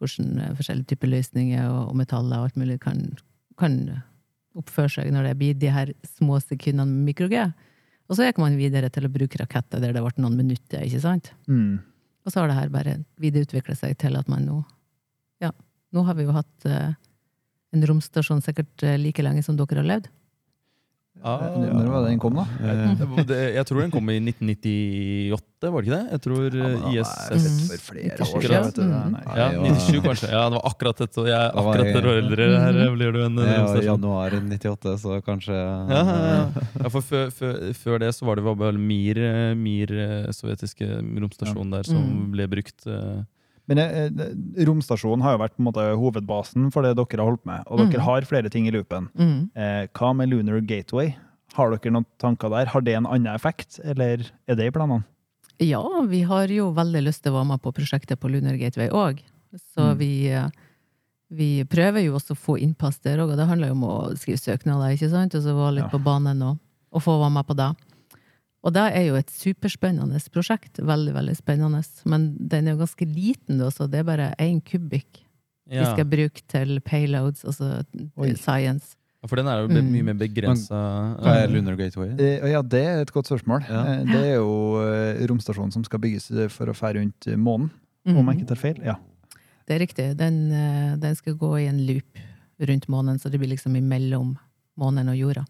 hvordan eh, forskjellige typer løsninger og metaller og alt mulig kan, kan oppføre seg når det blir de her små sekundene med mikro-G. Og så gikk man videre til å bruke raketter der det ble noen minutter, ikke sant? Mm. Og så har det her bare videreutvikla seg til at man nå Ja, nå har vi jo hatt eh, en romstasjon sikkert eh, like lenge som dere har levd. Ah, Når var det den kom, da? Eh, Jeg tror den kom i 1998, var det ikke det? Jeg tror eh, ISS for flere år siden, siden. vet du. Mm. Nei. Ja, 97 kanskje. Ja, det var akkurat et. Jeg er var akkurat jeg- et år eldre. Her blir du en romstasjon. januar 98, så kanskje Ja, ja, ja. ja, for før, før, før det så var det vel Mir, Mir sovjetiske romstasjon der som Mm. ble brukt. eh, Men eh, eh, romstasjonen har jo vært på en måte hovedbasen for det dere har holdt med, og Mm. dere har flere ting i loopen. Mm. Eh, hva med Lunar Gateway? Har dere noen tanker der? Har det en annen effekt, eller er det i planene? Ja, vi har jo veldig lyst til å være med på prosjektet på Lunar Gateway òg. Så Mm. vi, eh, vi prøver jo også å få innpass der òg, og det handler jo om å skrive søknader, ikke sant? Og så være litt Ja. på banen og, og få være med på det. Og det er jo et superspennende prosjekt. Veldig, veldig spennende. Men den er jo ganske liten, da, så det er bare én kubikk vi skal bruke til payloads, altså Oi. science. Ja, For den er jo Mm. mye mer begrensa. Hva er Lunar Gateway? Eh, ja, det er et godt spørsmål. Ja. Eh, det er jo eh, romstasjonen som skal bygges for å fære rundt månen, Mm. om jeg ikke tar feil. Ja. Det er riktig. Den, den skal gå i en loop rundt månen, så det blir liksom imellom månen og jorda.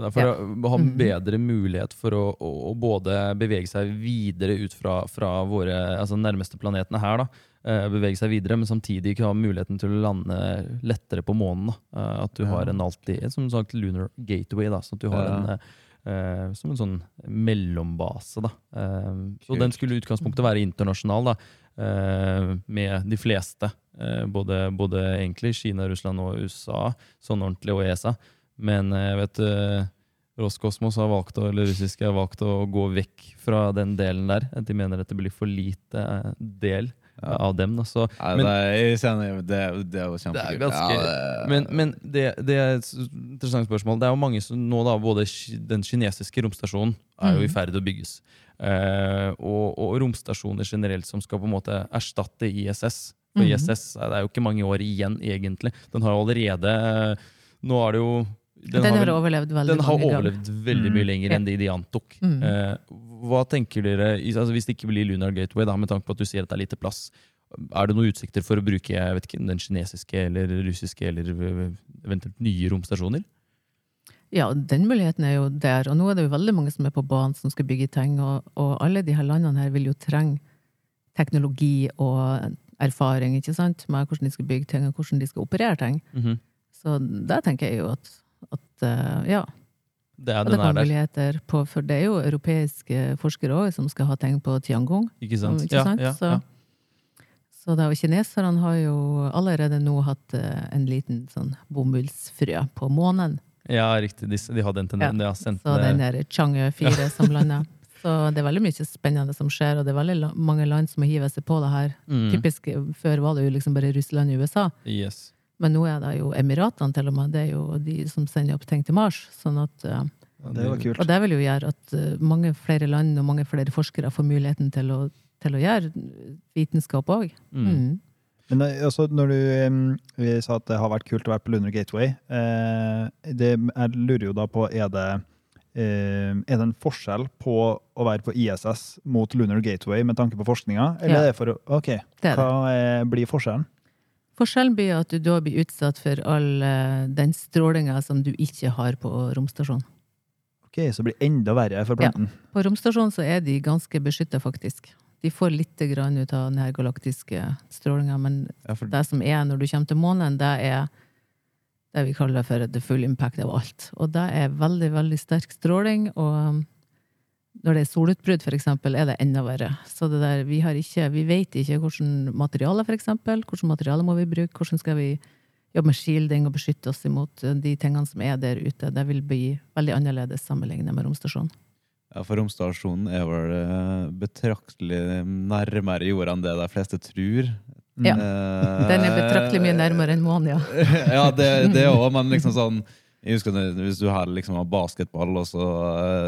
Ja, for å ha Mhm. bedre mulighet for å, å, å både bevege seg videre ut fra, fra våre altså nærmeste planetene her, da. eh, Bevege seg videre, men samtidig ikke ha muligheten til å lande lettere på månen. Da. Eh, At du Ja. har en alltid, som sagt, lunar gateway, da, så at du har Ja. en eh, som en sånn mellombase. Da. Eh, og den skulle i utgangspunktet være internasjonal, da, eh, med de fleste. eh, både, både egentlig Kina, Russland og USA, sånn ordentlig, og ESA. Men jeg vet eh, Roskosmos har valgt å, eller russiske har valgt å gå vekk fra den delen der. De mener at det blir for lite eh, del Ja. av dem. Da. Så, men- det, er, det, er- jo er Ja, Men, men det, det er et interessant spørsmål. Det er jo mange som nå da, både Den kinesiske romstasjonen er jo i Mhm. ferd med å bygges. Eh, og, og romstasjoner generelt som skal på en måte erstatte ISS. For Mhm. ISS det er jo ikke mange år igjen, egentlig. Den har jo allerede Nå er det jo Den, har vel- overlevd veldig den har overlevd veldig Mm. mye lenger mm. enn de de antok. Mm. Eh, hva tenker dere, altså Hvis det ikke blir Lunar Gateway, da, med tanke på at du sier at det er lite plass, er det noen utsikter for å bruke jeg vet ikke, den kinesiske eller russiske eller eventuelt nye romstasjoner? Ja, den muligheten er jo der. Og nå er det jo veldig mange som er på banen som skal bygge ting, og, og alle de her landene her vil jo trenge teknologi og erfaring, ikke sant, med hvordan de skal bygge ting, og hvordan de skal operere ting. Mhm. Så der tenker jeg jo at, ja, Det er, at det den kan er muligheter på, for det er jo europeiske forskere òg som skal ha tegn på Tiangong. ikke sant? Ikke sant? Ja, ja, Så, ja. så da, og kineserne har jo allerede nå hatt eh, en liten sånn bomullsfrø på månen. ja riktig. De, de hadde en tendens. Ja. sendt Så den der Chang'e 4 som landa. Så det er veldig mye spennende som skjer, og det er veldig mange land som har hivet seg på det her. Mm. Typisk eh, før var det jo liksom bare Russland og USA, Yes. Men nå er det jo Emiratene til og med. Det er jo de som sender opp ting til Mars. Sånn at ja, Det var kult. Og det vil jo gjøre at eh, mange flere land og mange flere forskere får muligheten til å, til å gjøre vitenskap òg. Mm. Men eh, altså, når du vi sa at det har vært kult å være på Lunar Gateway, eh, det, jeg lurer jo da på er det, eh, er det en forskjell på å være på ISS mot Lunar Gateway med tanke på forskninga? Eller Ja. er det for Ok, Det er hva er, blir forskjellen? Forskjellen blir at du da blir utsatt for all eh, den strålinga som du ikke har på romstasjonen. Ok, Så det blir enda verre for Ja. planten. På romstasjonen så er de ganske beskytta, faktisk. De får litt grann ut av den her galaktiske strålinga, men Ja, for det som er når du kommer til månen, det er det vi kaller for the full impact av alt. Og det er veldig, veldig sterk stråling, og når det er solutbrudd, eksempel, er det enda verre. Så det der, vi har ikke, vi vet ikke hvordan materiale, for eksempel, hvordan materiale må vi bruke, hvordan skal vi jobbe med shielding og beskytte oss imot uh, de tingene som er der ute. Det vil bli veldig annerledes sammenlignet med romstasjonen. Ja, for romstasjonen er vel eh, betraktelig nærmere jorda enn det de fleste tror. Ja. Eh, Den er betraktelig mye nærmere enn månen, ja. ja, det det òg, men liksom sånn jeg husker Hvis du har liksom har basketball, og så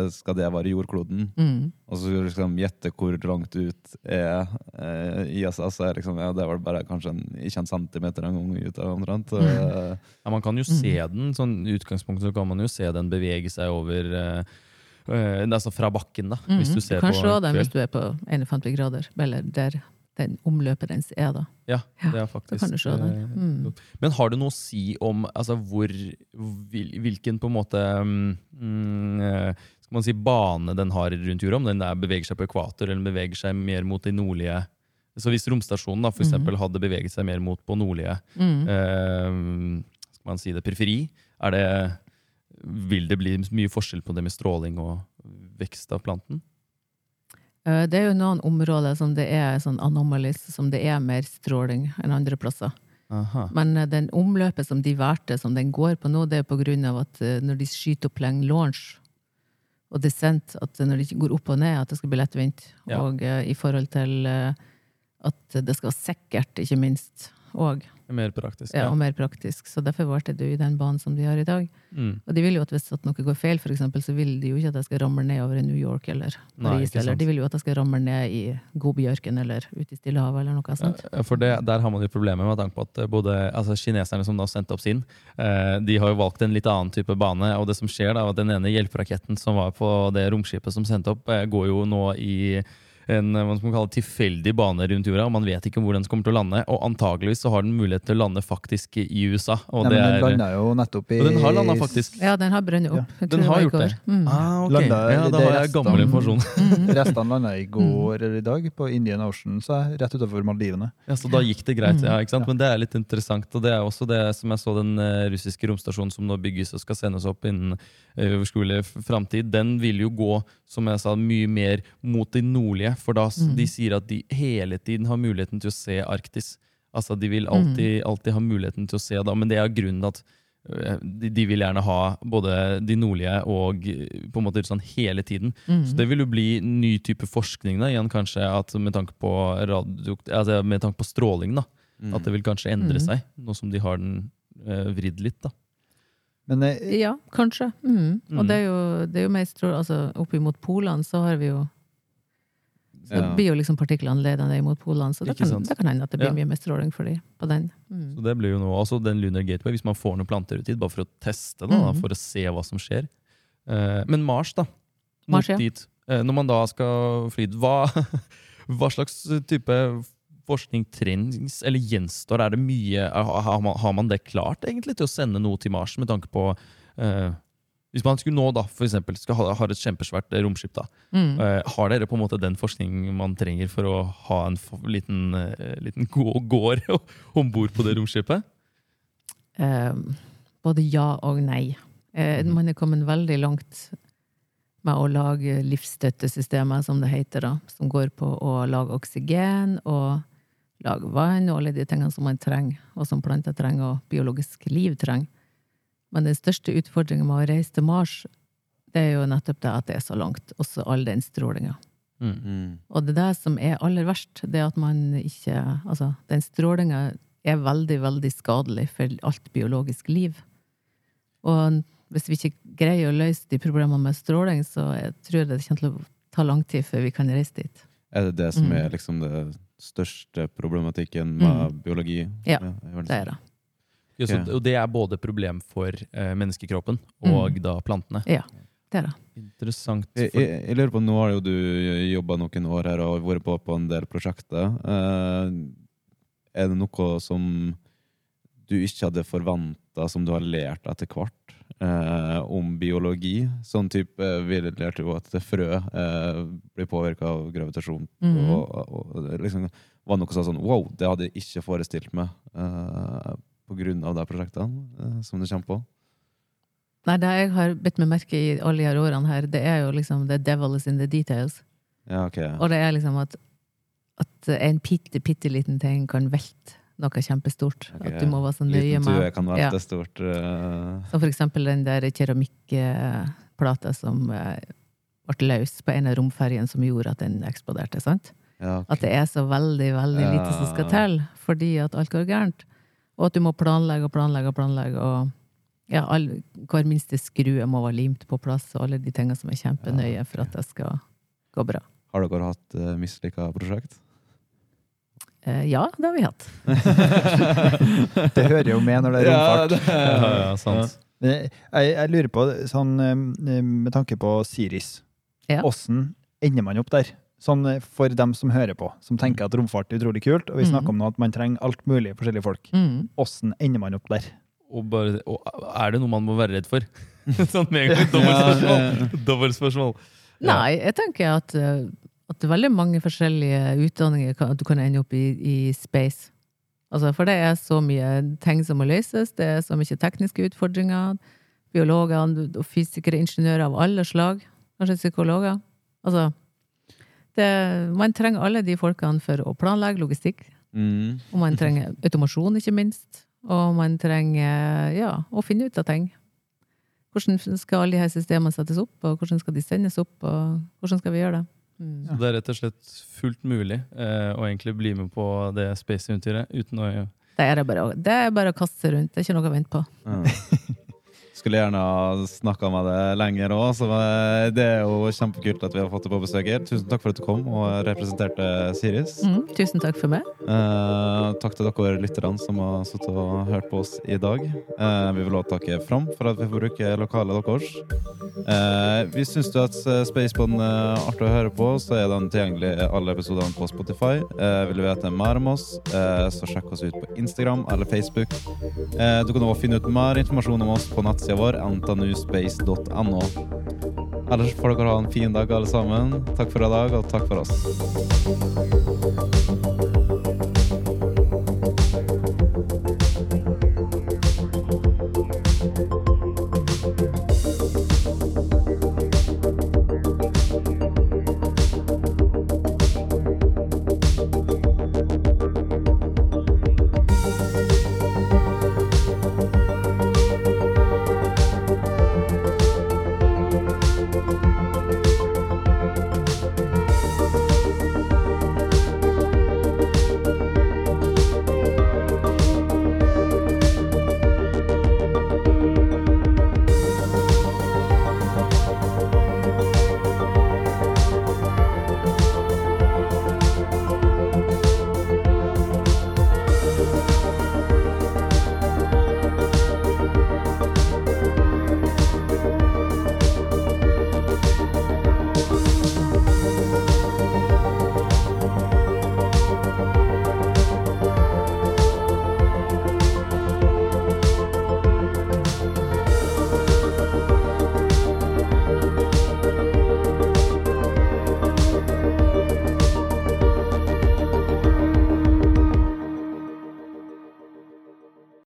eh, skal det være jordkloden, Mm. og så skal du liksom gjette hvor langt ut er eh, ISS, så er liksom, ja, det er vel bare kanskje en, ikke en centimeter en gang ut omtrent. Mm. Ja, man kan jo se den, sånn utgangspunktet så kan man jo se den bevege seg over eh, eh, altså fra bakken, da. Hvis Mhm. du ser kan på se den hvis du er på 51 grader, eller der den omløpet dens er, da. Ja, det er faktisk ja, du se eh, Mm. Men har du noe å si om altså, hvor, hvilken på en måte mm, mm, eh, Skal man si bane den har rundt jorda? Om den der beveger seg på ekvator eller beveger seg mer mot de nordlige Så hvis romstasjonen da, for Mhm. eksempel, hadde beveget seg mer mot på nordlige Mm. eh, Skal man si det periferi? Er det, vil det bli mye forskjell på det med stråling og vekst av planten? Eh, Det er jo noen områder som det er sånn anomalies, som det er mer stråling enn andre plasser. Aha. Men eh, den omløpet som de valgte, som den går på nå, det er på grunn av at eh, når de skyter opp lenge launch og descent, at når de går opp og ned, at det skal bli lettvint. Ja. Og uh, i forhold til uh, at det skal være sikkert, ikke minst, og, Mer praktisk. ja, og mer praktisk. Så derfor valgte du i den banen som de har i dag. Mm. Og de vil jo at hvis at noe går feil, for eksempel, så vil de jo ikke at jeg skal ramle ned over i New York eller Paris, Nei, eller de vil jo at jeg skal ramle ned i Gobiørken eller ute i Stillehavet eller noe sånt. Ja, For det, Der har man jo problemer med tanke på at både altså kineserne som da sendte opp sin, eh, de har jo valgt en litt annen type bane. Og det som skjer da, at den ene hjelperaketten som var på det romskipet som sendte opp, eh, går jo nå i en eh, hva skal man kalle, tilfeldig bane rundt jorda. og Man vet ikke hvor den kommer til å lande. Og antakeligvis så har den mulighet til å lande faktisk i USA. Og Nei, det men den er, landa jo nettopp i og den har landa faktisk. Ja, den har brønnet opp. Ja. Den har gjort det. Mm. Ah, ok. Landa- ja, da har jeg gammel resten- informasjon. Restene landa i går eller i dag på Indian Ocean, så rett utenfor Maldivene. Ja, Så da gikk det greit, Mm. ja, ikke sant? Men det er litt interessant. Og det er også det som jeg så den eh, russiske romstasjonen som nå bygges og skal sendes opp innen uh, overskuelig framtid, den vil jo gå, som jeg sa, mye mer mot de nordlige. For da Mm. de sier at de hele tiden har muligheten til å se Arktis. Altså de vil Mm. alltid, alltid ha muligheten til å se da, men det er grunnen at eh, de, de vil gjerne ha både de nordlige og eh, på en måte sånn hele tiden. Mm. Så det vil jo bli ny type forskning da, igjen kanskje at med tanke på, radio, altså med tanke på stråling. da, mm. At det vil kanskje endre Mm. seg, nå som de har den eh, vridd litt. da. Men eh, Ja, kanskje. Mm. Mm. Og det er jo, det er jo mest. Altså, oppimot polene så har vi jo Så Ja. blir jo liksom partiklene ledende imot polene, så det kan, det kan hende at det blir Ja. mye mer stråling for de på den. Mm. Så det blir jo noe, altså den Lunar Gateway, hvis man får noen planter ut dit, bare for å teste, da, da, Mhm. for å se hva som skjer. Eh, men Mars, da. Mot Mars, ja. dit. Eh, når man da skal fly dit, hva, hva slags type forskning trengs, eller gjenstår? Er det mye, har man, har man det klart egentlig til å sende noe til Mars, med tanke på uh, Hvis man skulle nå da, for eksempel, skal ha, ha et kjempesvært eh, romskip, da, Mm. uh, har dere på en måte den forskningen man trenger for å ha en liten, uh, liten gård om bord på det romskipet? Både ja og nei. Mhm. man er kommet veldig langt med å lage livsstøttesystemer, som det heter, da, som går på å lage oksygen og lage vann og alle de tingene som man trenger, og som planter trenger, og biologisk liv trenger. Men den største utfordringen med å reise til Mars, det er jo nettopp det at det er så langt, også all den strålinga. Mm. Mm. Og det er det som er aller verst, det at man ikke Altså, den strålinga er veldig, veldig skadelig for alt biologisk liv. Og hvis vi ikke greier å løse de problemene med stråling, så jeg tror jeg det kommer til å ta lang tid før vi kan reise dit. Er det det som Mm. er liksom det største problematikken med biologi? Ja, i? Det er det. Ja, så, og det er både problem for eh, menneskekroppen og da plantene. Ja, Det er det. Interessant. Jeg, jeg, jeg lurer på, Nå har jo du jobba noen år her og vært på på en del prosjekter. Eh, er det noe som du ikke hadde forventa, som du har lært etter hvert, eh, om biologi? Sånn type, Vi lærte jo at frø eh, blir påvirka av gravitasjon. Mhm. og, og det liksom var noe sånn Wow, det hadde jeg ikke forestilt meg eh, på grunn av de prosjektene eh, som du kommer på. Nei, det jeg har bitt meg merke i alle de her årene her, det er jo liksom the devil is in the details. Ja, okay. Og det er liksom at, at en bitte, bitte liten ting kan velte noe kjempestort. Okay. At du må være så nøye med Liten tue kan kan Ja. stort. eh, Som for eksempel den der keramikkplata som eh, ble løs på en av romferjene som gjorde at den eksploderte. sant? ja, okay. At det er så veldig, veldig lite som skal til fordi at alt går gærent. Og at du må planlegge og planlegge og planlegge. og ja, all, Hver minste skrue må være limt på plass, og alle de tingene som er kjempenøye for at det skal gå bra. Har dere hatt uh, mislykka prosjekt? Eh, ja, det har vi hatt. Det hører jo med når det er romfart. ja, ja, sant. Jeg, jeg lurer på, sånn eh, med tanke på Siris, Ja. åssen ender man opp der? Sånn eh, for dem som hører på, som tenker at romfart er utrolig kult, og vi snakker snakker om nå at man trenger alt mulig forskjellige folk. Mm. Ender man opp der? Og, bare, og er det noe man må være redd for? sånn med en gang. Dobbeltspørsmål. Dobbeltspørsmål. Ja. Nei, jeg tenker at, at det er veldig mange forskjellige utdanninger at du kan ende opp i, i space. Altså, for det er så mye ting som må løses, det er så mye tekniske utfordringer. Biologer og fysikere, ingeniører av alle slag. Kanskje psykologer. Altså, det, man trenger alle de folkene for å planlegge logistikk. Mm. Og man trenger automasjon, ikke minst. Og man trenger ja, å finne ut av ting. Hvordan skal alle disse systemene settes opp, og hvordan skal de sendes opp, og hvordan skal vi gjøre det? Mm. Så det er rett og slett fullt mulig eh, å egentlig bli med på det space-eventyret uten å Det er bare, det er bare å kaste seg rundt. Det er ikke noe å vente på. Ja. Skulle gjerne ha snakka med deg lenger òg, så eh, det er jo kjempekult at vi har fått deg på besøk her. Tusen takk for at du kom og representerte Siris. Mm. Tusen takk for meg. Eh, takk til dere lytterne som har sittet og hørt på oss i dag. Eh, vi vil også takke Fram for at vi får bruke lokalet deres. Eh, hvis syns du at Spacebond er artig å høre på, så er den tilgjengelig i alle episodene på Spotify. Eh, vil du vite mer om oss, eh, så sjekk oss ut på Instagram eller Facebook. Eh, du kan også finne ut mer informasjon om oss på nettsida vår ntnuspace.no. Ellers får dere ha en fin dag, alle sammen. Takk for i dag, og takk for oss.